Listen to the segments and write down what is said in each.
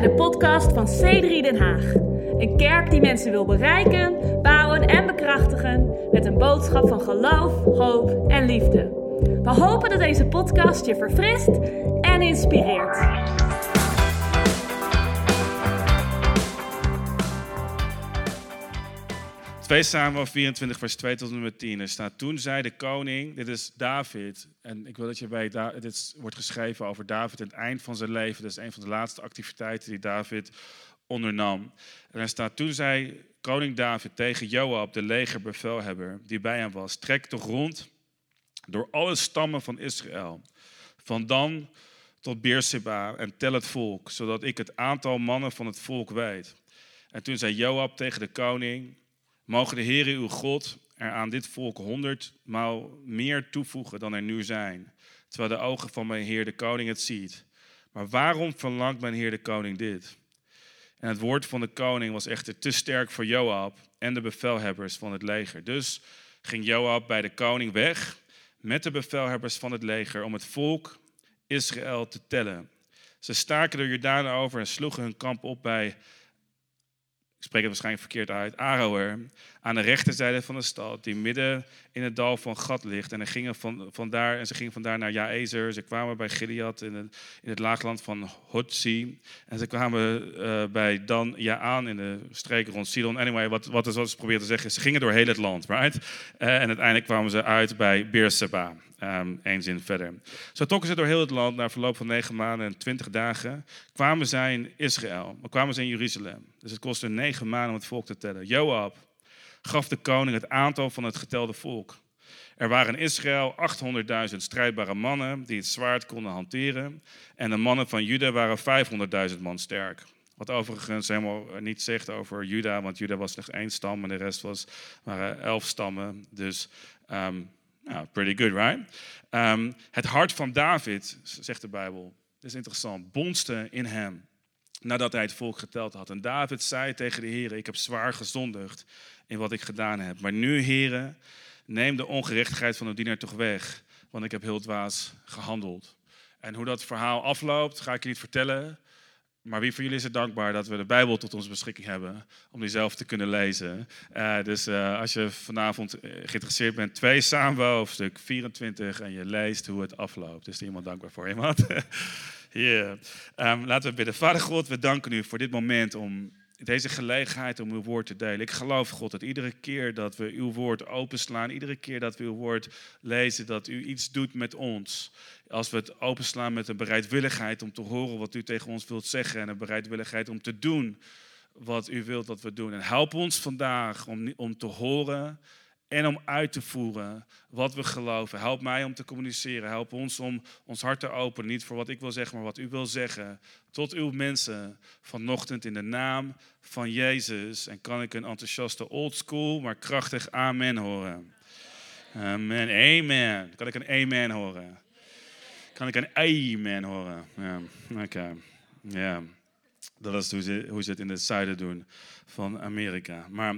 bij de podcast van C3 Den Haag. Een kerk die mensen wil bereiken, bouwen en bekrachtigen met een boodschap van geloof, hoop en liefde. We hopen dat deze podcast je verfrist en inspireert. 2 Samuel 24, vers 2 tot met 10. Er staat, toen zei de koning, dit is David, en ik wil dat je weet, dit wordt geschreven over David het eind van zijn leven. Dat is een van de laatste activiteiten die David ondernam. En er staat, toen zei koning David tegen Joab, de legerbevelhebber, die bij hem was, trek toch rond door alle stammen van Israël, van Dan tot Beersheba, en tel het volk, zodat ik het aantal mannen van het volk weet. En toen zei Joab tegen de koning, Mogen de Heere uw God er aan dit volk honderdmaal meer toevoegen dan er nu zijn, terwijl de ogen van mijn Heer de koning het ziet. Maar waarom verlangt mijn Heer de koning dit? En het woord van de koning was echter te sterk voor Joab en de bevelhebbers van het leger. Dus ging Joab bij de koning weg met de bevelhebbers van het leger om het volk Israël te tellen. Ze staken de Jordaan over en sloegen hun kamp op bij ik spreek het waarschijnlijk verkeerd uit, Aroer, aan de rechterzijde van de stad, die midden in het dal van Gat ligt. En, gingen van, vandaar, en ze gingen vandaar naar Jaezer. Ze kwamen bij Gilead in het, in het laagland van Hotzi. En ze kwamen uh, bij Dan Jaan in de streken rond Sidon. Anyway, wat, wat, wat ze probeerden te zeggen, ze gingen door heel het land, right? Uh, en uiteindelijk kwamen ze uit bij Beerseba. Um, één zin verder. Zo trokken ze door heel het land na verloop van negen maanden en twintig dagen. Kwamen zij in Israël, maar kwamen ze in Jeruzalem. Dus het kostte negen maanden om het volk te tellen. Joab gaf de koning het aantal van het getelde volk. Er waren in Israël 800.000 strijdbare mannen die het zwaard konden hanteren. En de mannen van Juda waren 500.000 man sterk. Wat overigens helemaal niet zegt over Juda, want Juda was slechts één stam en de rest was, waren elf stammen. Dus um, nou, pretty good, right? Um, het hart van David, zegt de Bijbel, dat is interessant, bonste in hem nadat hij het volk geteld had. En David zei tegen de Heer, ik heb zwaar gezondigd in wat ik gedaan heb. Maar nu, Heer, neem de ongerechtigheid van de dienaar toch weg, want ik heb heel dwaas gehandeld. En hoe dat verhaal afloopt, ga ik je niet vertellen. Maar wie van jullie is er dankbaar dat we de Bijbel tot onze beschikking hebben om die zelf te kunnen lezen? Uh, dus uh, als je vanavond eh, geïnteresseerd bent, 2 Samuel hoofdstuk 24 en je leest hoe het afloopt. Is er iemand dankbaar voor? Iemand? yeah. Um, laten we bidden. Vader God, we danken u voor dit moment om deze gelegenheid om uw woord te delen. Ik geloof, God, dat iedere keer dat we uw woord openslaan, iedere keer dat we uw woord lezen, dat u iets doet met ons. Als we het openslaan met een bereidwilligheid om te horen wat u tegen ons wilt zeggen en een bereidwilligheid om te doen wat u wilt dat we doen. En help ons vandaag om, om te horen en om uit te voeren wat we geloven. Help mij om te communiceren. Help ons om ons hart te openen. Niet voor wat ik wil zeggen, maar wat u wil zeggen. Tot uw mensen vanochtend in de naam van Jezus. En kan ik een enthousiaste old school, maar krachtig amen horen. Amen. Amen. Kan ik een amen horen? Kan ik een amen horen? Ja, oké. Ja, dat is hoe ze, hoe ze het in het zuiden doen van Amerika. Maar...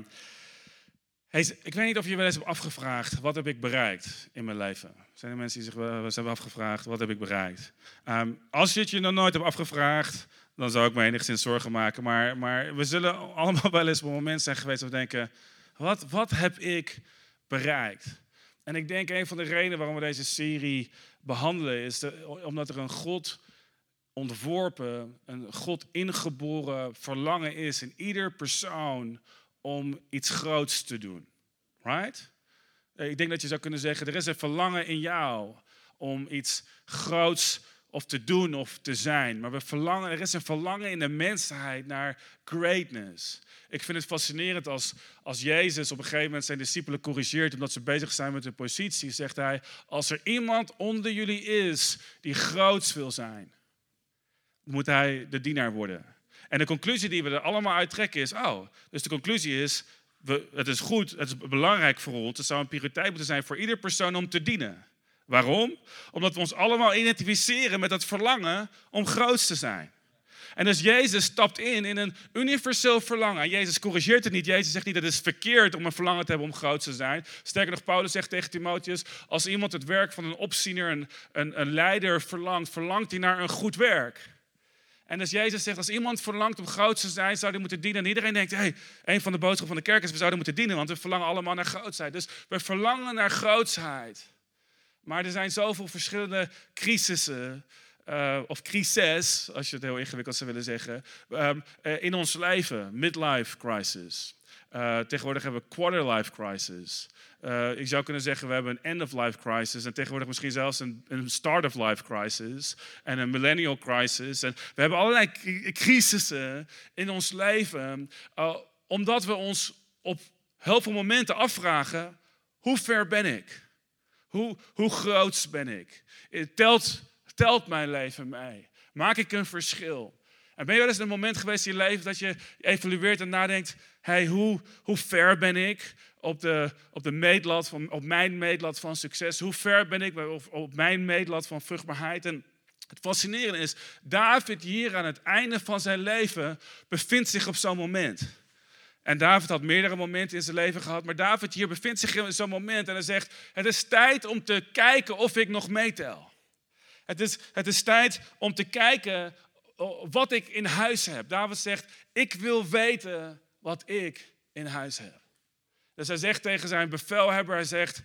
Hey, ik weet niet of je wel eens hebt afgevraagd, wat heb ik bereikt in mijn leven? Zijn er mensen die zich wel eens hebben afgevraagd, wat heb ik bereikt? Um, als je het je nog nooit hebt afgevraagd, dan zou ik me enigszins zorgen maken. Maar, maar we zullen allemaal wel eens op een moment zijn geweest dat we denken, wat, wat heb ik bereikt? En ik denk een van de redenen waarom we deze serie behandelen, is omdat er een God ontworpen, een God ingeboren verlangen is in ieder persoon om iets groots te doen. Right? Ik denk dat je zou kunnen zeggen, er is een verlangen in jou om iets groots of te doen of te zijn. Maar we verlangen, er is een verlangen in de mensheid naar greatness. Ik vind het fascinerend als, als Jezus op een gegeven moment zijn discipelen corrigeert omdat ze bezig zijn met hun positie, zegt hij, als er iemand onder jullie is die groots wil zijn, moet hij de dienaar worden. En de conclusie die we er allemaal uit trekken is, oh, dus de conclusie is, we, het is goed, het is belangrijk voor ons, het zou een prioriteit moeten zijn voor ieder persoon om te dienen. Waarom? Omdat we ons allemaal identificeren met het verlangen om groot te zijn. En dus Jezus stapt in in een universeel verlangen. Jezus corrigeert het niet. Jezus zegt niet dat het is verkeerd om een verlangen te hebben om groot te zijn. Sterker nog, Paulus zegt tegen Timotheus, als iemand het werk van een opziener, een, een, een leider verlangt, verlangt hij naar een goed werk. En als Jezus zegt, als iemand verlangt om groot te zijn, zou hij moeten dienen. En iedereen denkt, hey, een van de boodschappen van de kerk is, we zouden moeten dienen, want we verlangen allemaal naar grootheid. Dus we verlangen naar grootsheid. Maar er zijn zoveel verschillende crisissen, uh, of crises, als je het heel ingewikkeld zou willen zeggen, um, uh, in ons leven. Midlife crisis. Uh, tegenwoordig hebben we quarter-life crisis. Uh, ik zou kunnen zeggen, we hebben een end-of-life crisis. En tegenwoordig misschien zelfs een, een start-of-life crisis. En een millennial crisis. En we hebben allerlei crisissen in ons leven. Uh, omdat we ons op heel veel momenten afvragen, hoe ver ben ik? Hoe, hoe groot ben ik? Telt, telt mijn leven mij? Maak ik een verschil? En ben je wel eens een moment geweest in je leven dat je evalueert en nadenkt: hey, hoe, hoe ver ben ik op, de, op, de meetlat van, op mijn meetlat van succes? Hoe ver ben ik op, op mijn meetlat van vruchtbaarheid? En het fascinerende is, David hier aan het einde van zijn leven bevindt zich op zo'n moment. En David had meerdere momenten in zijn leven gehad, maar David hier bevindt zich in zo'n moment en hij zegt: Het is tijd om te kijken of ik nog meetel. Het is, het is tijd om te kijken wat ik in huis heb. David zegt: Ik wil weten wat ik in huis heb. Dus hij zegt tegen zijn bevelhebber: Hij zegt: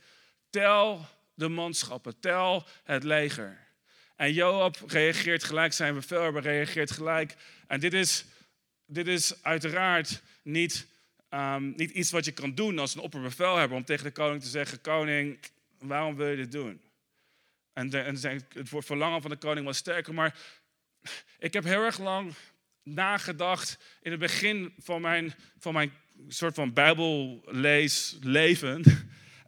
Tel de manschappen, tel het leger. En Joab reageert gelijk, zijn bevelhebber reageert gelijk. En dit is, dit is uiteraard niet, um, niet iets wat je kan doen als een opperbevelhebber. Om tegen de koning te zeggen, koning, waarom wil je dit doen? En, de, en het verlangen van de koning was sterker. Maar ik heb heel erg lang nagedacht in het begin van mijn, van mijn soort van bijbelleesleven.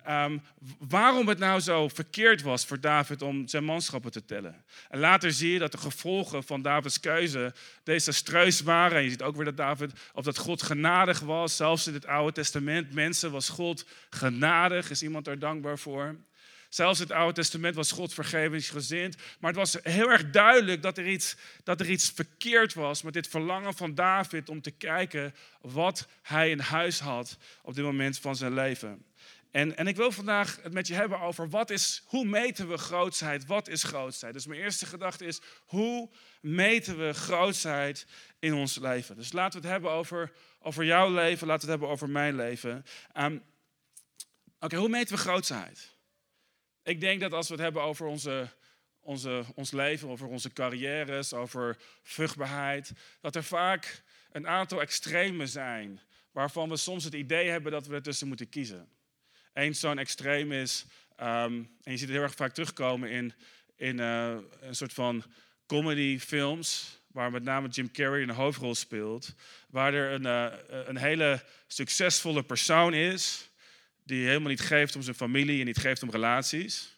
Um, waarom het nou zo verkeerd was voor David om zijn manschappen te tellen. En later zie je dat de gevolgen van Davids keuze desastreus waren. En je ziet ook weer dat David, of dat God genadig was. Zelfs in het Oude Testament, mensen was God genadig. Is iemand daar dankbaar voor? Zelfs het Oude Testament was God vergevingsgezind. Maar het was heel erg duidelijk dat er, iets, dat er iets verkeerd was met dit verlangen van David om te kijken wat hij in huis had op dit moment van zijn leven. En, en ik wil vandaag het met je hebben over wat is, hoe meten we grootsheid? Wat is grootsheid? Dus mijn eerste gedachte is, hoe meten we grootsheid in ons leven? Dus laten we het hebben over, over jouw leven, laten we het hebben over mijn leven. Um, Oké, hoe meten we grootsheid? Ik denk dat als we het hebben over onze, onze, ons leven, over onze carrières, over vruchtbaarheid, dat er vaak een aantal extremen zijn waarvan we soms het idee hebben dat we ertussen moeten kiezen. Eén zo'n extreem is, um, en je ziet het heel erg vaak terugkomen in, in uh, een soort van comedyfilms, waar met name Jim Carrey een hoofdrol speelt, waar er een, uh, een hele succesvolle persoon is, die helemaal niet geeft om zijn familie en niet geeft om relaties.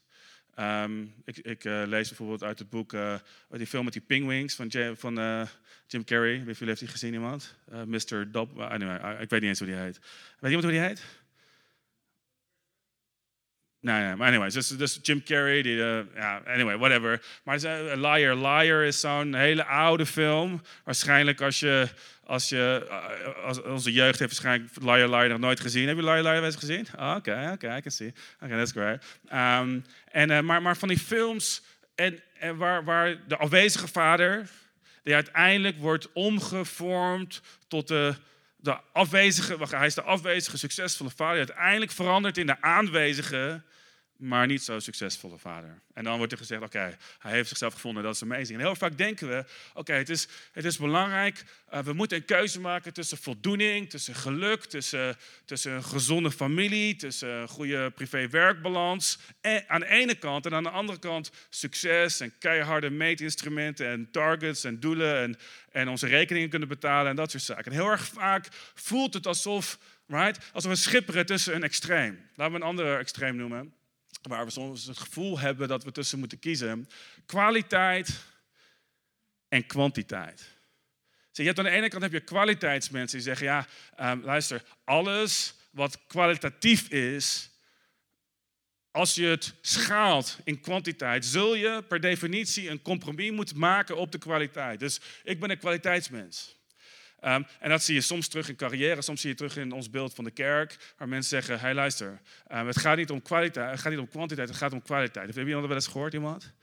Um, ik, ik uh, lees bijvoorbeeld uit het boek, uh, die film met die pingwings van, Jim, van uh, Jim Carrey. Wie heeft die gezien, iemand? Mr. Dob... Anyway, ik weet niet eens hoe die heet. Weet iemand hoe die heet? Nee, nee, maar anyway, dus, dus Jim Carrey, die, uh, ja, anyway, whatever. Maar Liar, Liar is zo'n hele oude film. Waarschijnlijk als je, als je, uh, als onze jeugd heeft waarschijnlijk Liar, Liar nog nooit gezien. Heb je Liar, Liar wel eens gezien? Oké, oh, oké, okay, okay, I. Oké, that's great. Um, en, uh, maar, maar van die films en, en waar, waar de afwezige vader, die uiteindelijk wordt omgevormd tot de de afwezige, hij is de afwezige, succesvolle vader, uiteindelijk verandert in de aanwezige, maar niet zo succesvolle vader. En dan wordt er gezegd, oké, hij heeft zichzelf gevonden, dat is amazing. En heel vaak denken we, oké, het, is, het is belangrijk, uh, we moeten een keuze maken tussen voldoening, tussen geluk, tussen, tussen een gezonde familie, tussen een goede privé-werkbalans. aan de ene kant en aan de andere kant succes en keiharde meetinstrumenten en targets en doelen en, en onze rekeningen kunnen betalen en dat soort zaken. En heel erg vaak voelt het alsof, right, alsof we schipperen tussen een extreem. Laten we een andere extreem noemen waar we soms het gevoel hebben dat we tussen moeten kiezen. Kwaliteit en kwantiteit. Zie, je hebt aan de ene kant heb je kwaliteitsmensen die zeggen, ja, um, luister, alles wat kwalitatief is, als je het schaalt in kwantiteit, zul je per definitie een compromis moeten maken op de kwaliteit. Dus ik ben een kwaliteitsmens. Um, en dat zie je soms terug in carrière, soms zie je terug in ons beeld van de kerk, waar mensen zeggen, hey luister, um, het gaat niet om kwaliteit, het gaat niet om kwantiteit, het gaat om kwaliteit. Heeft iemand dat wel eens gehoord, iemand?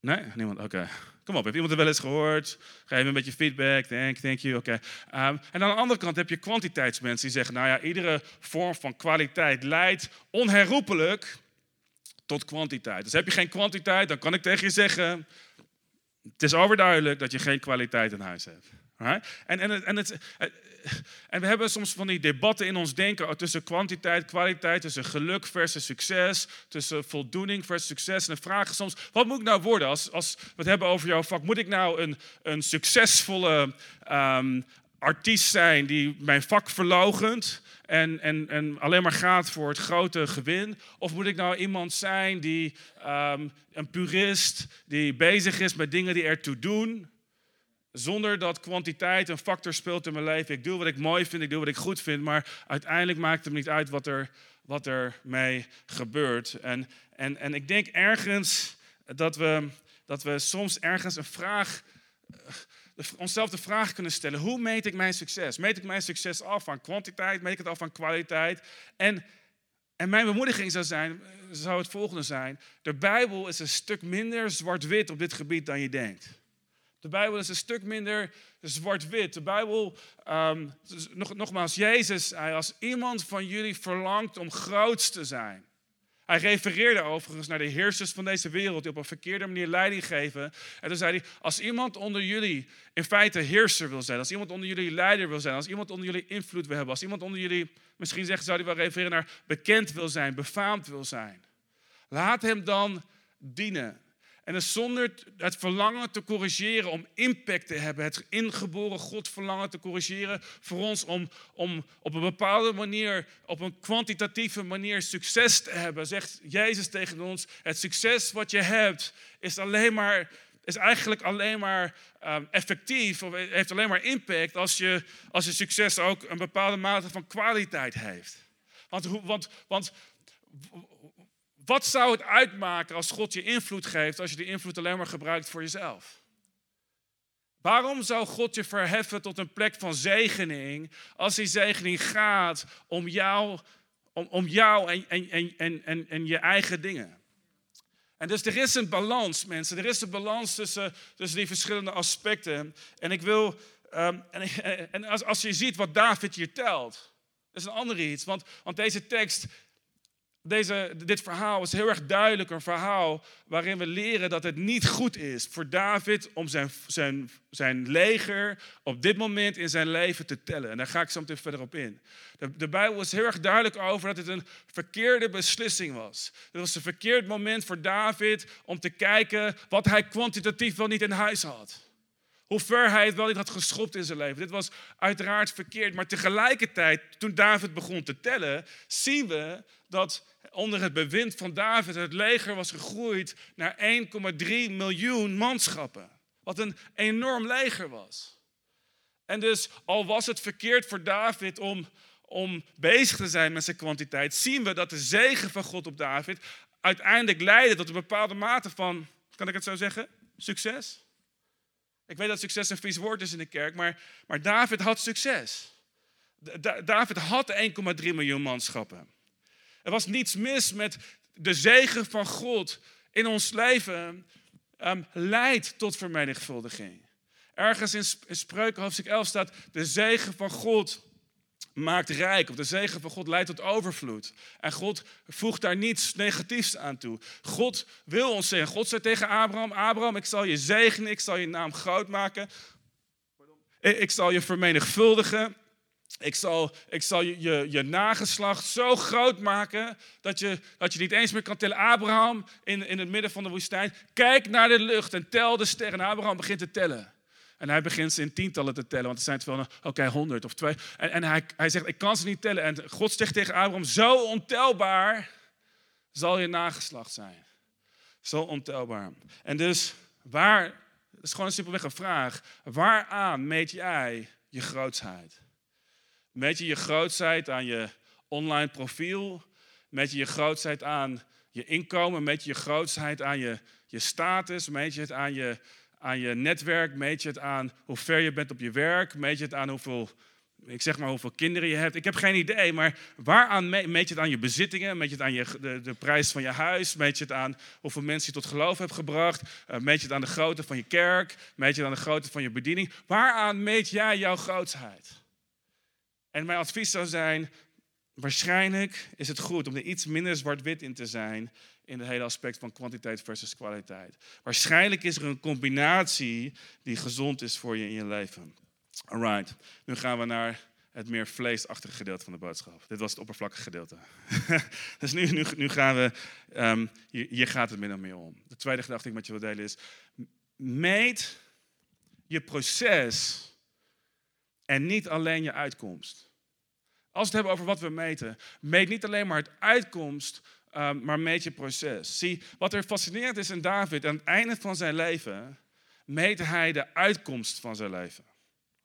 Nee? Niemand? Oké. Kom op, heeft iemand het wel eens gehoord? Geef een beetje feedback. Thank, thank you. Oké. Ehm, en aan de andere kant heb je kwantiteitsmensen die zeggen: Nou ja, iedere vorm van kwaliteit leidt onherroepelijk tot kwantiteit. Dus heb je geen kwantiteit, dan kan ik tegen je zeggen: Het is overduidelijk dat je geen kwaliteit in huis hebt. En, en, en, het, en we hebben soms van die debatten in ons denken tussen kwantiteit, kwaliteit, tussen geluk versus succes, tussen voldoening versus succes. En de vraag is soms, wat moet ik nou worden als, als we het hebben over jouw vak? Moet ik nou een, een succesvolle um, artiest zijn die mijn vak verlogent? En, en, en alleen maar gaat voor het grote gewin? Of moet ik nou iemand zijn die um, een purist, die bezig is met dingen die ertoe doen? Zonder dat kwantiteit een factor speelt in mijn leven. Ik doe wat ik mooi vind, ik doe wat ik goed vind, maar uiteindelijk maakt het me niet uit wat er, wat er mee gebeurt. En, en, en ik denk ergens dat we, dat we soms ergens een vraag, eh, onszelf de vraag kunnen stellen: hoe meet ik mijn succes? Meet ik mijn succes af van kwantiteit? Meet ik het af van kwaliteit? En, en mijn bemoediging zou, zijn, zou het volgende zijn: de Bijbel is een stuk minder zwart-wit op dit gebied dan je denkt. De Bijbel is een stuk minder zwart-wit. De Bijbel, um, nog, nogmaals, Jezus zei, als iemand van jullie verlangt om groot te zijn. Hij refereerde overigens naar de heersers van deze wereld die op een verkeerde manier leiding geven. En toen zei hij, als iemand onder jullie in feite heerser wil zijn, als iemand onder jullie leider wil zijn, als iemand onder jullie invloed wil hebben, als iemand onder jullie, misschien zeggen zou hij wel refereren naar bekend wil zijn, befaamd wil zijn. Laat hem dan dienen. En zonder het verlangen te corrigeren om impact te hebben, het ingeboren God verlangen te corrigeren voor ons om, om op een bepaalde manier, op een kwantitatieve manier succes te hebben, zegt Jezus tegen ons, het succes wat je hebt is alleen maar is eigenlijk alleen maar um, effectief of heeft alleen maar impact als je, als je succes ook een bepaalde mate van kwaliteit heeft. Want, want, want wat zou het uitmaken als God je invloed geeft, als je die invloed alleen maar gebruikt voor jezelf? Waarom zou God je verheffen tot een plek van zegening, als die zegening gaat om jou, om, om jou en, en, en, en, en je eigen dingen? En dus er is een balans, mensen. Er is een balans tussen, tussen die verschillende aspecten. En ik wil, um, en, en als, als je ziet wat David hier telt, is een ander iets. Want, want deze tekst deze, dit verhaal is heel erg duidelijk een verhaal waarin we leren dat het niet goed is voor David om zijn, zijn, zijn leger op dit moment in zijn leven te tellen. En daar ga ik zo meteen verder op in. De, de Bijbel is heel erg duidelijk over dat het een verkeerde beslissing was. Het was een verkeerd moment voor David om te kijken wat hij kwantitatief wel niet in huis had. Hoe ver hij het wel niet had geschopt in zijn leven. Dit was uiteraard verkeerd. Maar tegelijkertijd, toen David begon te tellen, zien we dat onder het bewind van David het leger was gegroeid naar 1,3 miljoen manschappen. Wat een enorm leger was. En dus al was het verkeerd voor David om, om bezig te zijn met zijn kwantiteit, zien we dat de zegen van God op David uiteindelijk leidde tot een bepaalde mate van, kan ik het zo zeggen, succes. Ik weet dat succes een vies woord is in de kerk, maar, maar David had succes. David had 1,3 miljoen manschappen. Er was niets mis met de zegen van God in ons leven. Um, leidt tot vermenigvuldiging. Ergens in Spreuken hoofdstuk 11 staat: de zegen van God maakt rijk. Of de zegen van God leidt tot overvloed. En God voegt daar niets negatiefs aan toe. God wil ons zeggen. God zei tegen Abraham: Abraham, ik zal je zegenen, ik zal je naam groot maken. Ik zal je vermenigvuldigen. Ik zal, ik zal je, je, je, nageslacht zo groot maken dat je, dat je niet eens meer kan tellen. Abraham in, in het midden van de woestijn, kijk naar de lucht en tel de sterren. En Abraham begint te tellen. En hij begint ze in tientallen te tellen, want er zijn wel, oké, okay, honderd of twee. En, hij, hij zegt, ik kan ze niet tellen. En God zegt tegen Abraham, zo ontelbaar zal je nageslacht zijn. Zo ontelbaar. En dus, waar, dat is gewoon simpelweg een vraag. Waaraan meet jij je grootsheid? Meet je je grootsheid aan je online profiel? Meet je je grootsheid aan je inkomen? Meet je je grootsheid aan je, je status? Meet je het aan je, aan je netwerk? Meet je het aan hoe ver je bent op je werk? Meet je het aan hoeveel ik zeg maar hoeveel kinderen je hebt. Ik heb geen idee, maar waaraan meet je het aan je bezittingen? Meet je het aan je, de, de prijs van je huis? Meet je het aan hoeveel mensen je tot geloof hebt gebracht? Uh, meet je het aan de grootte van je kerk? Meet je het aan de grootte van je bediening? Waaraan meet jij jouw grootsheid? En mijn advies zou zijn, waarschijnlijk is het goed om er iets minder zwart-wit in te zijn in het hele aspect van kwantiteit versus kwaliteit. Waarschijnlijk is er een combinatie die gezond is voor je in je leven. Alright, nu gaan we naar het meer vleesachtige gedeelte van de boodschap. Dit was het oppervlakkige gedeelte. dus nu, nu, nu gaan we, um, hier, hier, gaat het min of meer om. De tweede gedachte die ik met je wil delen is, meet je proces en niet alleen je uitkomst. Als we het hebben over wat we meten, meet niet alleen maar het uitkomst, um, maar meet je proces. Zie, wat er fascinerend is in David, aan het einde van zijn leven, meet hij de uitkomst van zijn leven.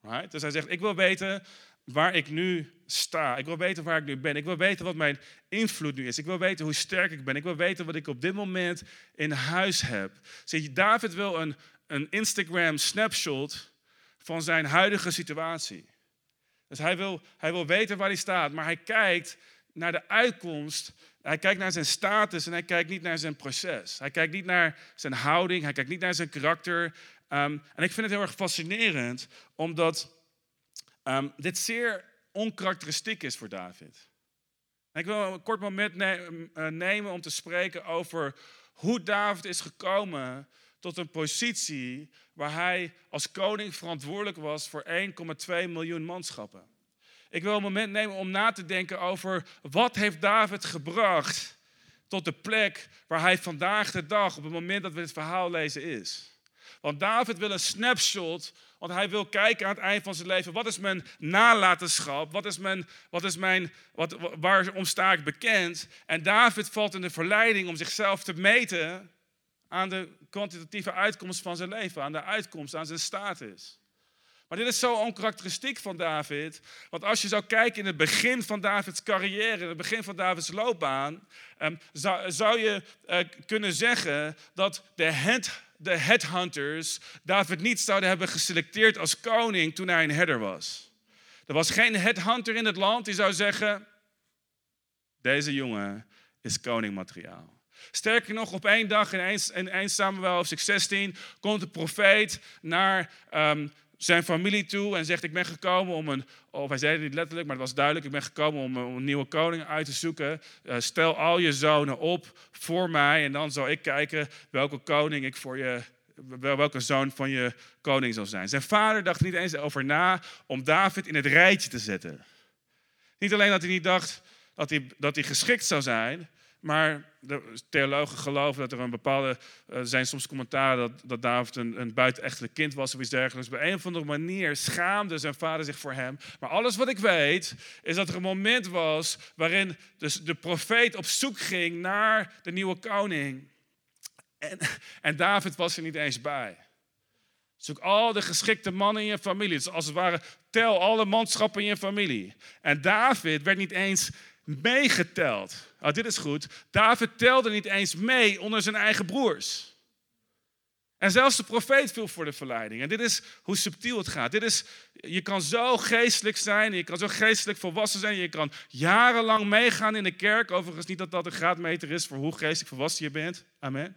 Right? Dus hij zegt, ik wil weten waar ik nu sta. Ik wil weten waar ik nu ben. Ik wil weten wat mijn invloed nu is. Ik wil weten hoe sterk ik ben. Ik wil weten wat ik op dit moment in huis heb. Zie David wil een, een Instagram snapshot van zijn huidige situatie. Dus hij wil, hij wil weten waar hij staat, maar hij kijkt naar de uitkomst. Hij kijkt naar zijn status en hij kijkt niet naar zijn proces. Hij kijkt niet naar zijn houding, hij kijkt niet naar zijn karakter. Ehm, en ik vind het heel erg fascinerend, omdat ehm, dit zeer onkarakteristiek is voor David. ik wil een kort moment eh, nemen om te spreken over hoe David is gekomen tot een positie waar hij als koning verantwoordelijk was voor 1,2 miljoen manschappen. Ik wil een moment nemen om na te denken over wat heeft David gebracht tot de plek waar hij vandaag de dag, op het moment dat we dit verhaal lezen, is. Want David wil een snapshot, want hij wil kijken aan het eind van zijn leven. Wat is mijn nalatenschap? Wat is mijn, wat is mijn, wat, waarom sta ik bekend? En David valt in de verleiding om zichzelf te meten aan de kwantitatieve uitkomst van zijn leven, aan de uitkomst, aan zijn status. Maar dit is zo onkarakteristiek van David. Want als je zou kijken in het begin van Davids carrière, in het begin van Davids loopbaan, ehm, zou, zou, je uh, kunnen zeggen dat de, head, de headhunters David niet zouden hebben geselecteerd als koning toen hij een herder was. Er was geen headhunter in het land die zou zeggen: deze jongen is koningmateriaal. Sterker nog, op één dag in 1, in 1 Samuel hoofdstuk 16 komt de profeet naar um, zijn familie toe en zegt: Ik ben gekomen om een. Of hij zei het niet letterlijk, maar het was duidelijk: Ik ben gekomen om een, nieuwe koning uit te zoeken. Uh, stel al je zonen op voor mij en dan zal ik kijken welke koning ik voor je. Welke zoon van je koning zal zijn. Zijn vader dacht niet eens over na om David in het rijtje te zetten. Niet alleen dat hij niet dacht dat hij, dat hij geschikt zou zijn, maar de theologen geloven dat er een bepaalde. Uh, zijn soms commentaren dat, dat David een, een buitenechtelijk kind was of iets dergelijks. Op een of andere manier schaamde zijn vader zich voor hem. Maar alles wat ik weet is dat er een moment was waarin dus de profeet op zoek ging naar de nieuwe koning. En, en David was er niet eens bij. Zoek al de geschikte mannen in je familie. Dus als het ware, tel alle manschappen in je familie. En David werd niet eens meegeteld. Oh, dit is goed. David telde niet eens mee onder zijn eigen broers. En zelfs de profeet viel voor de verleiding. En dit is hoe subtiel het gaat. Dit is, je kan zo geestelijk zijn, je kan zo geestelijk volwassen zijn, je kan jarenlang meegaan in de kerk. Overigens niet dat dat een graadmeter is voor hoe geestelijk volwassen je bent. Amen.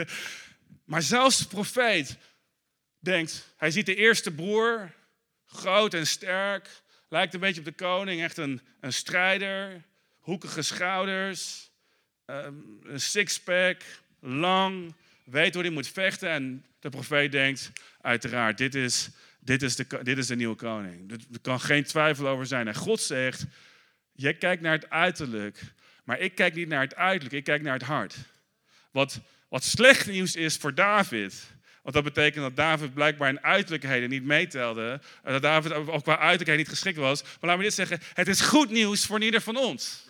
maar zelfs de profeet denkt, hij ziet de eerste broer, groot en sterk, lijkt een beetje op de koning, echt een, een strijder, hoekige schouders, ehm, een sixpack, lang, weet hoe hij moet vechten. En de profeet denkt, uiteraard, dit is, dit is, de, dit is de nieuwe koning. Er kan geen twijfel over zijn. En God zegt, jij kijkt naar het uiterlijk, maar ik kijk niet naar het uiterlijk, ik kijk naar het hart. Wat, wat slecht nieuws is voor David, want dat betekent dat David blijkbaar in uiterlijkheden niet meetelde. Dat David ook qua uiterlijkheid niet geschikt was. Maar laat me dit zeggen: het is goed nieuws voor ieder van ons.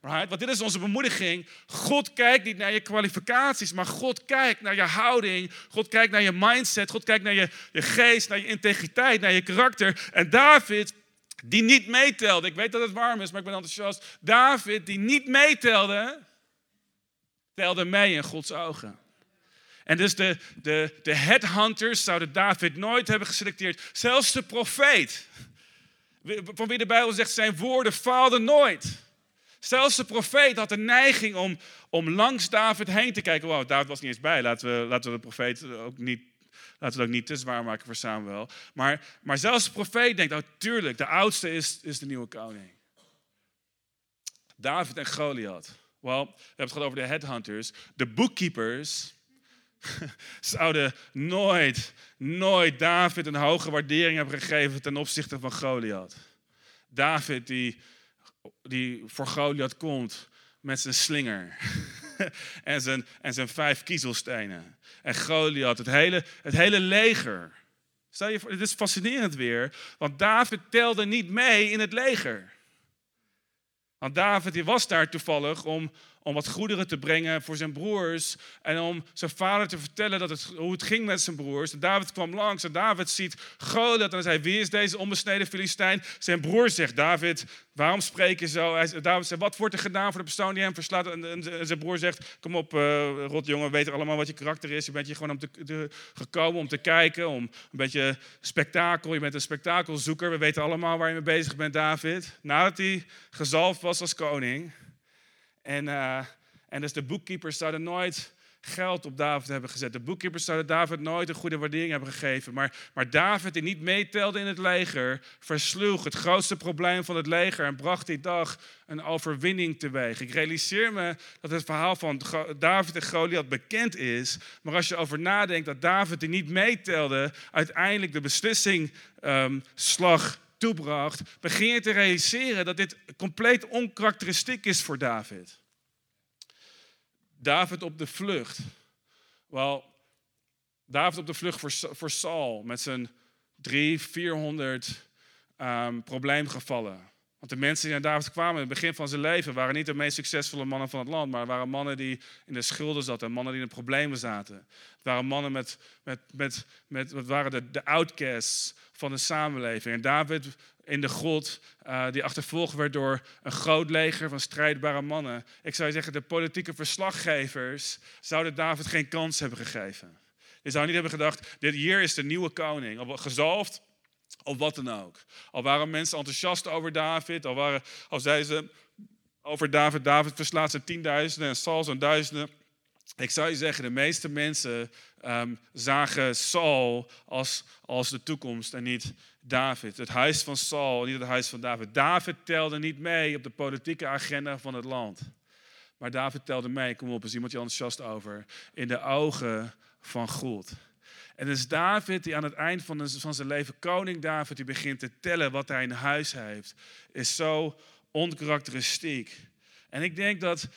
Right? Want dit is onze bemoediging. God kijkt niet naar je kwalificaties, maar God kijkt naar je houding. God kijkt naar je mindset. God kijkt naar je, je geest, naar je integriteit, naar je karakter. En David, die niet meetelde. Ik weet dat het warm is, maar ik ben enthousiast. David, die niet meetelde, telde mee in Gods ogen. En dus de, de, de headhunters zouden David nooit hebben geselecteerd. Zelfs de profeet Van wie de Bijbel zegt, zijn woorden faalden nooit. Zelfs de profeet had de neiging om, om langs David heen te kijken. Wow, David was niet eens bij. Laten we, laten we de profeet ook niet, laten we ook niet te zwaar maken voor Samuel. Maar, maar zelfs de profeet denkt, oh tuurlijk, de oudste is, is de nieuwe koning. David en Goliath. Wel, we hebben het gehad over de headhunters. De bookkeepers zouden nooit, nooit David een hoge waardering hebben gegeven ten opzichte van Goliath. David die, die voor Goliath komt met zijn slinger en, zijn, en zijn vijf kiezelstenen. En Goliath, het hele, het hele leger. Stel je voor, het is fascinerend weer, want David telde niet mee in het leger. Want David die was daar toevallig om om wat goederen te brengen voor zijn broers. En om zijn vader te vertellen dat het, hoe het ging met zijn broers. En David kwam langs en David ziet Goliath. En hij zei, wie is deze onbesneden Filistijn? Zijn broer zegt, David, waarom spreek je zo? Hij, David zegt, wat wordt er gedaan voor de persoon die hem verslaat? En, zijn broer zegt, kom op, uh, rotjongen, we weten allemaal wat je karakter is. Je bent hier gewoon om te, gekomen om te kijken, om een beetje spektakel. Je bent een spektakelzoeker. We weten allemaal waar je mee bezig bent, David. Nadat hij gezalfd was als koning en, uh, en dus de boekkeepers zouden nooit geld op David hebben gezet. De boekkeepers zouden David nooit een goede waardering hebben gegeven. Maar, maar David, die niet meetelde in het leger, versloeg het grootste probleem van het leger en bracht die dag een overwinning teweeg. Ik realiseer me dat het verhaal van David en Goliath bekend is. Maar als je over nadenkt dat David, die niet meetelde, uiteindelijk de beslissing um, slag toebracht, begin je te realiseren dat dit compleet onkarakteristiek is voor David. David op de vlucht. Wel, David op de vlucht voor, voor Saul met zijn drie, 400 um, probleemgevallen. Want de mensen die naar David kwamen in het begin van zijn leven waren niet de meest succesvolle mannen van het land, maar waren mannen die in de schulden zaten, mannen die in de problemen zaten. Het waren mannen met, met, met, met waren de, de outcasts van de samenleving. En David in de God, uh, die achtervolgd werd door een groot leger van strijdbare mannen. Ik zou zeggen, de politieke verslaggevers zouden David geen kans hebben gegeven. Die zouden niet hebben gedacht, dit hier is de nieuwe koning, al gezalfd of wat dan ook. Al waren mensen enthousiast over David, al, waren, al zeiden ze over David, David verslaat zijn tienduizenden en Saul zijn duizenden. Ik zou je zeggen, de meeste mensen um, zagen Saul als, als de toekomst en niet David. Het huis van Saul, niet het huis van David. David telde niet mee op de politieke agenda van het land. Maar David telde mee, kom op, is iemand enthousiast over, in de ogen van God. En dus David, die aan het eind van, van zijn leven, koning David, die begint te tellen wat hij in huis heeft, is zo onkarakteristiek. En ik denk dat,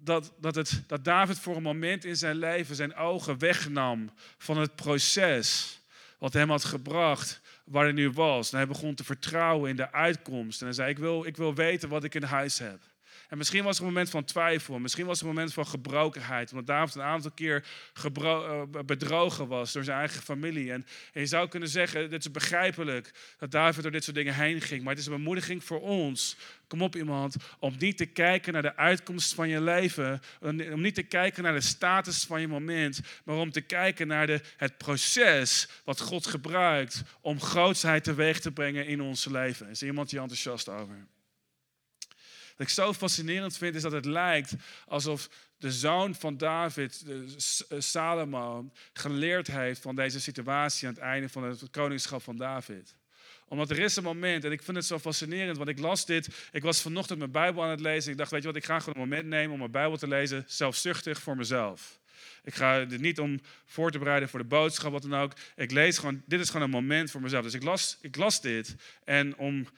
dat, dat, het, dat David voor een moment in zijn leven zijn ogen wegnam van het proces wat hem had gebracht waar hij nu was. En hij begon te vertrouwen in de uitkomst. En hij zei, ik wil, ik wil weten wat ik in huis heb. En misschien was het een moment van twijfel. Misschien was het een moment van gebrokenheid. Omdat David een aantal keer eh, bedrogen was door zijn eigen familie. En, je zou kunnen zeggen, dit is begrijpelijk dat David door dit soort dingen heen ging. Maar het is een bemoediging voor ons. Kom op iemand, om niet te kijken naar de uitkomst van je leven. Om niet te kijken naar de status van je moment. Maar om te kijken naar de, het proces wat God gebruikt om grootsheid teweeg te brengen in ons leven. Is er iemand hier enthousiast over? Wat ik zo fascinerend vind, is dat het lijkt alsof de zoon van David, eh, Salomo, geleerd heeft van deze situatie aan het einde van het koningschap van David omdat er is een moment, en ik vind het zo fascinerend, want ik las dit. Ik was vanochtend mijn Bijbel aan het lezen. Ik dacht, weet je wat, ik ga gewoon een moment nemen om mijn Bijbel te lezen, zelfzuchtig voor mezelf. Ik ga dit niet om voor te bereiden voor de boodschap, wat dan ook. Ik lees gewoon, dit is gewoon een moment voor mezelf. Dus ik las, ik las dit en om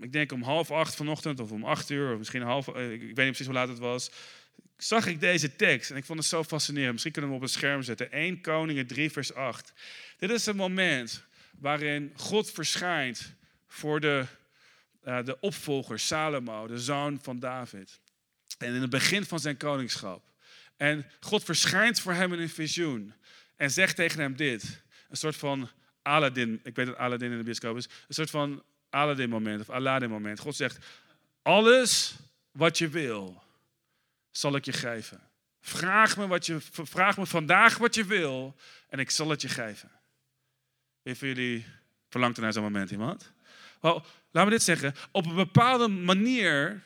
ik denk om half acht vanochtend of om acht uur, of misschien half, eh, ik weet niet precies hoe laat het was, zag ik deze tekst en ik vond het zo fascinerend. Misschien kunnen we hem op het scherm zetten. 1 Koningen 3 vers 8. Dit is een moment waarin God verschijnt voor de, uh, de opvolger Salomo, de zoon van David. En in het begin van zijn koningschap. En God verschijnt voor hem in een visioen en zegt tegen hem dit. Een soort van Aladdin, ik weet dat Aladdin in de bioscoop is. Een soort van Aladdin-moment of Aladdin-moment. God zegt, alles wat je wil, zal ik je geven. Vraag me, wat je, vraag me vandaag wat je wil en ik zal het je geven. Wie van jullie verlangt er naar zo'n moment iemand? Wel, laat me dit zeggen. Op een bepaalde manier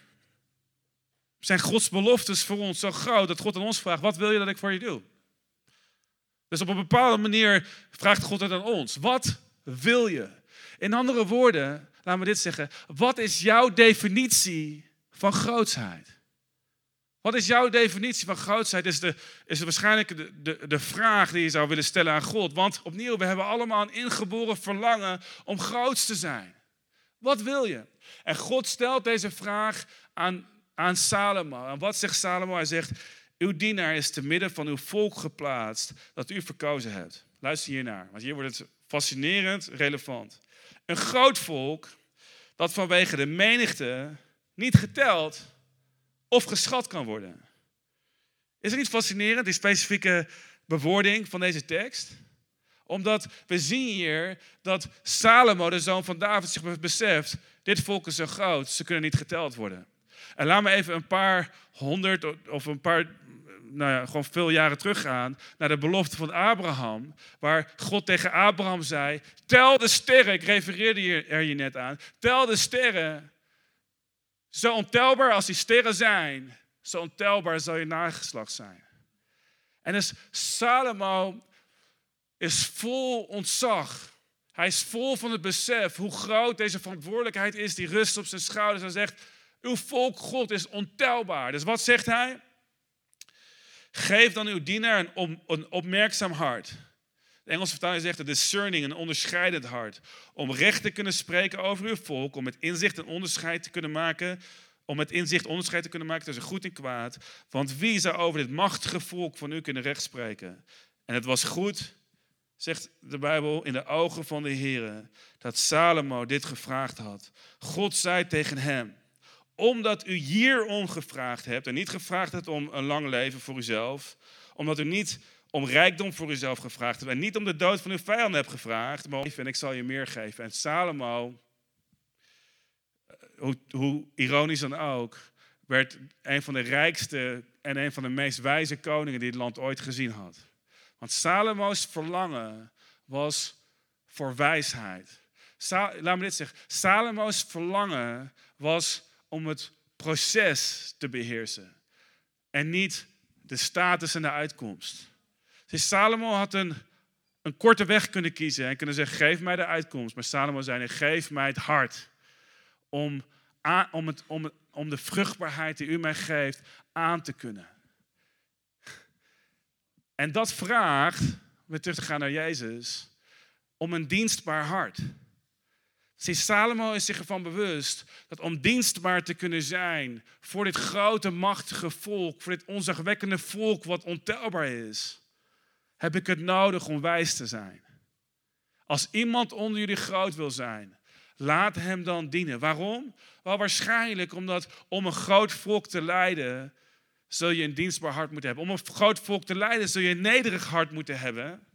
zijn Gods beloftes voor ons zo groot dat God aan ons vraagt: wat wil je dat ik voor je doe? Dus op een bepaalde manier vraagt God het aan ons. Wat wil je? In andere woorden, laat me dit zeggen. Wat is jouw definitie van grootsheid? Wat is jouw definitie van grootsheid? Is, de, is waarschijnlijk de, de, de vraag die je zou willen stellen aan God. Want opnieuw, we hebben allemaal een ingeboren verlangen om groot te zijn. Wat wil je? En God stelt deze vraag aan, aan Salomo. En wat zegt Salomo? Hij zegt, uw dienaar is te midden van uw volk geplaatst dat u verkozen hebt. Luister hiernaar, want hier wordt het fascinerend relevant. Een groot volk dat vanwege de menigte niet geteld of geschat kan worden. Is het niet fascinerend, die specifieke bewoording van deze tekst? Omdat we zien hier dat Salomo, de zoon van David, zich beseft, dit volk is zo groot, ze kunnen niet geteld worden. En laat me even een paar honderd of een paar, nou ja, gewoon veel jaren teruggaan naar de belofte van Abraham, waar God tegen Abraham zei, tel de sterren, ik refereerde er je net aan, tel de sterren zo ontelbaar als die sterren zijn, zo ontelbaar zal je nageslacht zijn. En dus Salomo is vol ontzag. Hij is vol van het besef hoe groot deze verantwoordelijkheid is die rust op zijn schouders. Hij zegt, uw volk God is ontelbaar. Dus wat zegt hij? Geef dan uw dienaar een, een opmerkzaam hart de Engelse vertaling zegt een discerning, een onderscheidend hart. Om recht te kunnen spreken over uw volk, om met inzicht een onderscheid te kunnen maken, om met inzicht onderscheid te kunnen maken tussen goed en kwaad. Want wie zou over dit machtige volk van u kunnen rechtspreken? En het was goed, zegt de Bijbel, in de ogen van de Heer, dat Salomo dit gevraagd had. God zei tegen hem, omdat u hierom gevraagd hebt en niet gevraagd hebt om een lang leven voor uzelf, omdat u niet om rijkdom voor uzelf gevraagd hebt. En niet om de dood van uw vijanden hebt gevraagd. Maar en ik zal je meer geven. En Salomo, eh, hoe, hoe ironisch dan ook, werd een van de rijkste en een van de meest wijze koningen die het land ooit gezien had. Want Salomo's verlangen was voor wijsheid. laat me dit zeggen. Salomo's verlangen was om het proces te beheersen. En niet de status en de uitkomst. Dus Salomo had een, een korte weg kunnen kiezen en kunnen zeggen: geef mij de uitkomst. Maar Salomo zei: geef mij het hart om, om, het, om, om de vruchtbaarheid die u mij geeft aan te kunnen. En dat vraagt, weer terug te gaan naar Jezus, om een dienstbaar hart. Zie, Salomo is zich ervan bewust dat om dienstbaar te kunnen zijn voor dit grote, machtige volk, voor dit onzagwekkende volk wat ontelbaar is, heb ik het nodig om wijs te zijn. Als iemand onder jullie groot wil zijn, laat hem dan dienen. Waarom? Wel waarschijnlijk omdat om een groot volk te leiden, zul je een dienstbaar hart moeten hebben. Om een groot volk te leiden, zul je een nederig hart moeten hebben.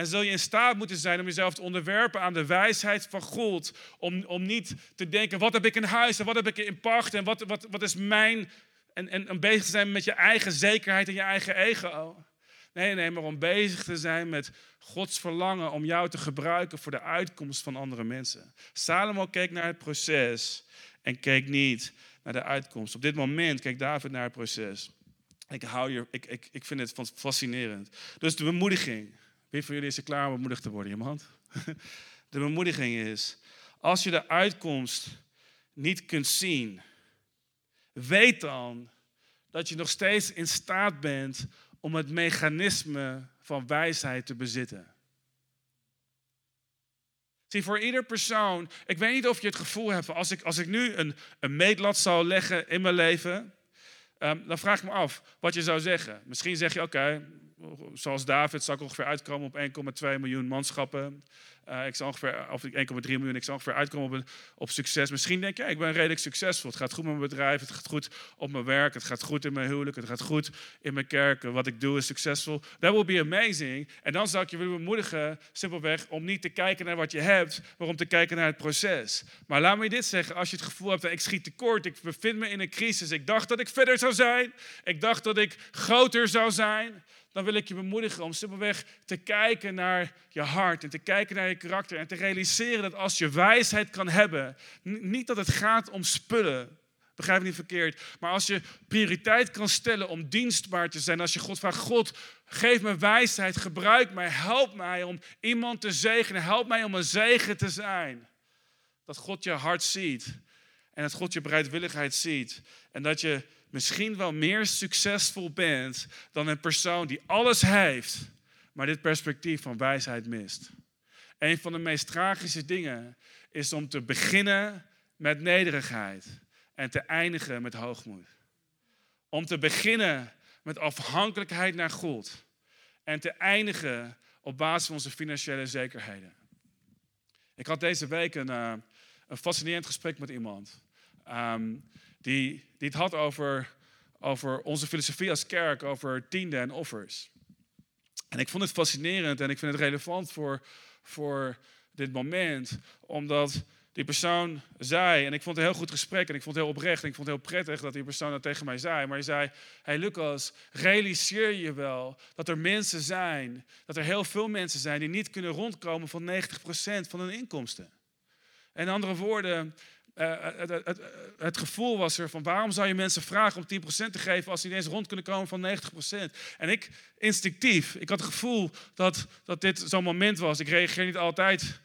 En zul je in staat moeten zijn om jezelf te onderwerpen aan de wijsheid van God. Om, om niet te denken, wat heb ik in huis en wat heb ik in pacht en wat, wat, wat is mijn... En, en, en bezig te zijn met je eigen zekerheid en je eigen ego. Nee, nee, maar om bezig te zijn met Gods verlangen om jou te gebruiken voor de uitkomst van andere mensen. Salomo keek naar het proces en keek niet naar de uitkomst. Op dit moment keek David naar het proces. Ik, hou hier, ik, ik, ik vind het fascinerend. Dus de bemoediging. Wie van jullie is er klaar om bemoedigd te worden? Iemand? De bemoediging is, als je de uitkomst niet kunt zien, weet dan dat je nog steeds in staat bent om het mechanisme van wijsheid te bezitten. Zie, voor ieder persoon, ik weet niet of je het gevoel hebt, als ik, als ik nu een, een meetlat zou leggen in mijn leven, um, dan vraag ik me af wat je zou zeggen. Misschien zeg je, oké, zoals David zou ik ongeveer uitkomen op 1,2 miljoen manschappen. Uh, ik zal ongeveer, of 1,3 miljoen, ik zal ongeveer uitkomen op, op succes. Misschien denk je, ik ben redelijk succesvol. Het gaat goed met mijn bedrijf, het gaat goed op mijn werk, het gaat goed in mijn huwelijk, het gaat goed in mijn kerk. Wat ik doe is succesvol. That will be amazing. En dan zou ik je willen bemoedigen, simpelweg, om niet te kijken naar wat je hebt, maar om te kijken naar het proces. Maar laat me dit zeggen, als je het gevoel hebt, ik schiet tekort, ik bevind me in een crisis. Ik dacht dat ik verder zou zijn, ik dacht dat ik groter zou zijn. Dan wil ik je bemoedigen om simpelweg te kijken naar je hart en te kijken naar je karakter en te realiseren dat als je wijsheid kan hebben, niet dat het gaat om spullen, begrijp me niet verkeerd, maar als je prioriteit kan stellen om dienstbaar te zijn, als je God vraagt, God, geef me wijsheid, gebruik mij, help mij om iemand te zegenen, help mij om een zegen te zijn. Dat God je hart ziet en dat God je bereidwilligheid ziet en dat je misschien wel meer succesvol bent dan een persoon die alles heeft, maar dit perspectief van wijsheid mist. Een van de meest tragische dingen is om te beginnen met nederigheid en te eindigen met hoogmoed. Om te beginnen met afhankelijkheid naar God en te eindigen op basis van onze financiële zekerheden. Ik had deze week een, uh, een fascinerend gesprek met iemand. Ehm, die, die het had over, over onze filosofie als kerk, over tiende en offers. En ik vond het fascinerend en ik vind het relevant voor, voor dit moment, omdat die persoon zei, en ik vond het een heel goed gesprek en ik vond het heel oprecht en ik vond het heel prettig dat die persoon dat tegen mij zei, maar hij zei, hey Lucas, realiseer je wel dat er mensen zijn, dat er heel veel mensen zijn die niet kunnen rondkomen van 90% van hun inkomsten. In andere woorden, uh, het, het, het, gevoel was er van waarom zou je mensen vragen om 10% te geven als ze ineens rond kunnen komen van 90%. En ik instinctief, ik had het gevoel dat, dat dit zo'n moment was. Ik reageer niet altijd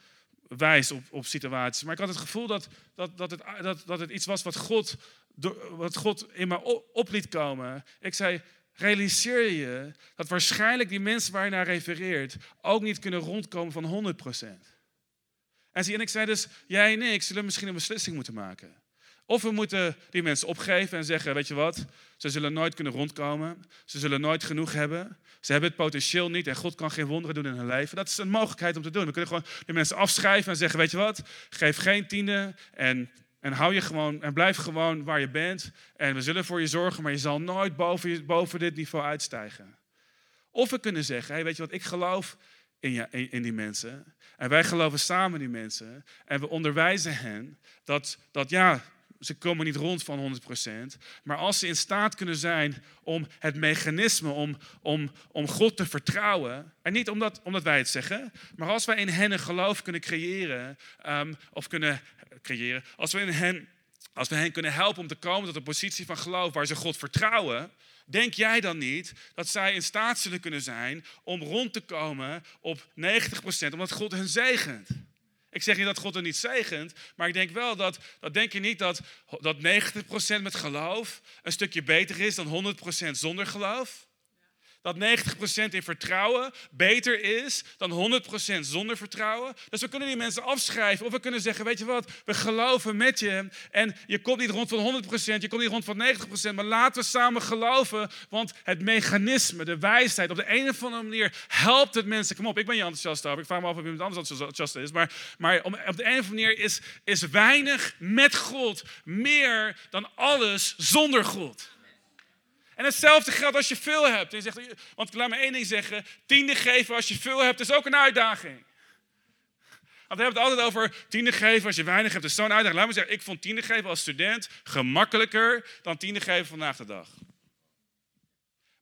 wijs op, op situaties, maar ik had het gevoel dat, dat, dat, het, dat, dat het iets was wat God, wat God in mij op liet komen. Ik zei, realiseer je dat waarschijnlijk die mensen waar je naar refereert ook niet kunnen rondkomen van 100%. En ik zei dus, jij en ik zullen misschien een beslissing moeten maken. Of we moeten die mensen opgeven en zeggen, weet je wat, ze zullen nooit kunnen rondkomen. Ze zullen nooit genoeg hebben. Ze hebben het potentieel niet en God kan geen wonderen doen in hun leven. Dat is een mogelijkheid om te doen. We kunnen gewoon die mensen afschrijven en zeggen, weet je wat, geef geen tiende en, en hou je gewoon en blijf gewoon waar je bent. En we zullen voor je zorgen, maar je zal nooit boven, boven dit niveau uitstijgen. Of we kunnen zeggen, hey, weet je wat, ik geloof in, in, in die mensen. En wij geloven samen die mensen. En we onderwijzen hen dat, dat ja, ze komen niet rond van 100%. Maar als ze in staat kunnen zijn om het mechanisme, om, om, om God te vertrouwen. En niet omdat, omdat wij het zeggen, maar als wij in hen een geloof kunnen creëren. Ehm, of kunnen creëren. Als we, in hen, als we hen kunnen helpen om te komen tot een positie van geloof waar ze God vertrouwen. Denk jij dan niet dat zij in staat zullen kunnen zijn om rond te komen op 90%, omdat God hen zegent? Ik zeg niet dat God er niet zegent, maar ik denk wel dat, dat denk je niet dat, dat 90% met geloof een stukje beter is dan 100% zonder geloof? Dat 90% in vertrouwen beter is dan 100% zonder vertrouwen. Dus we kunnen die mensen afschrijven of we kunnen zeggen, weet je wat, we geloven met je en je komt niet rond van 100%, je komt niet rond van 90%, maar laten we samen geloven, want het mechanisme, de wijsheid, op de een of andere manier helpt het mensen. Kom op, ik ben je enthousiast over, ik vraag me af of iemand anders enthousiast is, maar, maar op de een of andere manier is, is weinig met God meer dan alles zonder God. En hetzelfde geldt als je veel hebt. En je want laat me één ding zeggen: tiende geven als je veel hebt is ook een uitdaging. Want we hebben het altijd over tiende geven als je weinig hebt. Dat is zo'n uitdaging. Laat me zeggen, ik vond tiende geven als student gemakkelijker dan tiende geven vandaag de dag.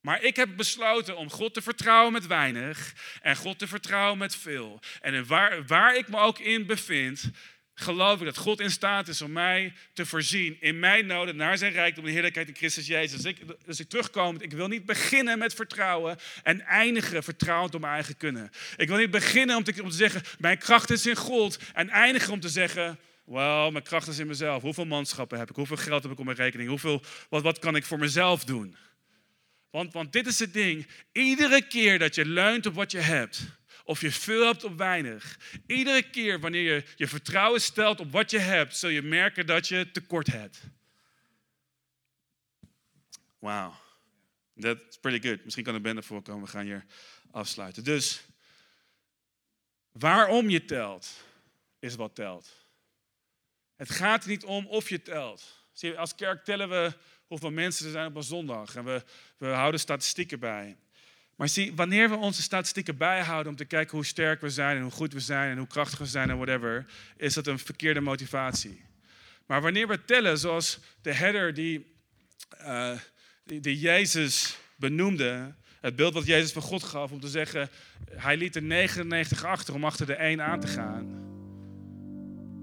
Maar ik heb besloten om God te vertrouwen met weinig en God te vertrouwen met veel. En waar, waar ik me ook in bevind, geloof ik dat God in staat is om mij te voorzien in mijn noden naar zijn rijkdom en heerlijkheid in Christus Jezus. Dus ik, dus ik terugkom, ik wil niet beginnen met vertrouwen en eindigen vertrouwend op mijn eigen kunnen. Ik wil niet beginnen om te, om te zeggen, mijn kracht is in God en eindigen om te zeggen, wel, mijn kracht is in mezelf. Hoeveel manschappen heb ik? Hoeveel geld heb ik op mijn rekening? Hoeveel, wat, wat kan ik voor mezelf doen? Want, want dit is het ding. Iedere keer dat je leunt op wat je hebt, of je veel hebt of weinig. Iedere keer wanneer je je vertrouwen stelt op wat je hebt, zul je merken dat je tekort hebt. Wauw. That's pretty good. Misschien kan een bende voorkomen. We gaan hier afsluiten. Dus, waarom je telt, is wat telt. Het gaat er niet om of je telt. Als kerk tellen we hoeveel mensen er zijn op een zondag. En we, we houden statistieken bij. Maar zie, wanneer we onze statistieken bijhouden om te kijken hoe sterk we zijn en hoe goed we zijn en hoe krachtig we zijn en whatever, is dat een verkeerde motivatie. Maar wanneer we tellen, zoals de herder die, uh, Jezus benoemde, Het beeld wat Jezus van God gaf om te zeggen, hij liet er 99 achter om achter de één aan te gaan.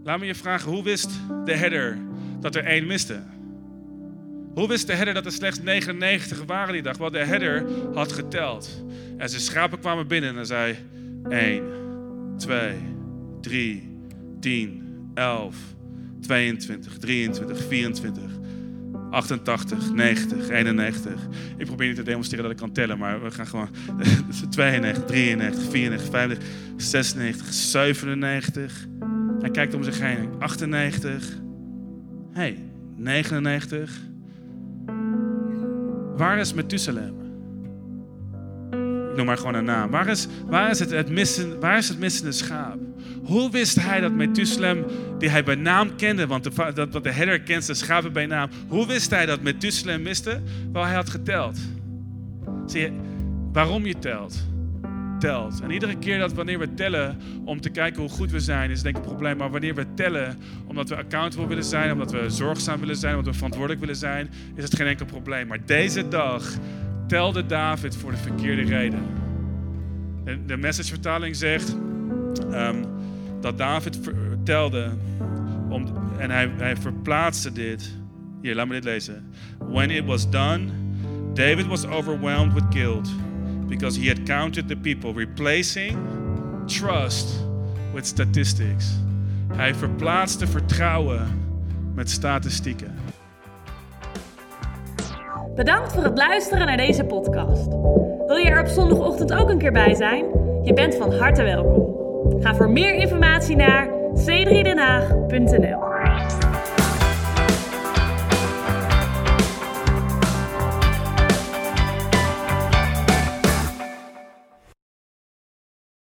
Laat me je vragen, hoe wist de herder dat er één miste? Hoe wist de herder dat er slechts 99 waren die dag? Wel, de herder had geteld. En zijn schapen kwamen binnen en hij zei 1, 2, 3, 10, 11, 22, 23, 24, 88, 90, 91. Ik probeer niet te demonstreren dat ik kan tellen, maar we gaan gewoon 92, 93, 94, 95, 96, 97. Hij kijkt om zich heen. 98. hey, 99. Waar is Methuselem? Ik noem maar gewoon een naam. Waar is, waar is, het, het, missen, waar is het missende schaap? Hoe wist hij dat Methuselem, die hij bij naam kende, want de, dat, dat de herder kent zijn schapen bij naam. Hoe wist hij dat Methuselem miste? Wel, hij had geteld. Zie je, waarom je telt? Telt. En iedere keer dat wanneer we tellen om te kijken hoe goed we zijn, is denk ik een probleem. Maar wanneer we tellen omdat we accountable willen zijn, omdat we zorgzaam willen zijn, omdat we verantwoordelijk willen zijn, is het geen enkel probleem. Maar deze dag telde David voor de verkeerde reden. De, de messagevertaling zegt um, dat David telde om, en hij, hij verplaatste dit. Hier, laat me dit lezen. When it was done, David was overwhelmed with guilt because he had counted the people, replacing trust with statistics. Hij verplaatste vertrouwen met statistieken. Bedankt voor het luisteren naar deze podcast. Wil je er op zondagochtend ook een keer bij zijn? Je bent van harte welkom. Ga voor meer informatie naar c3denhaag.nl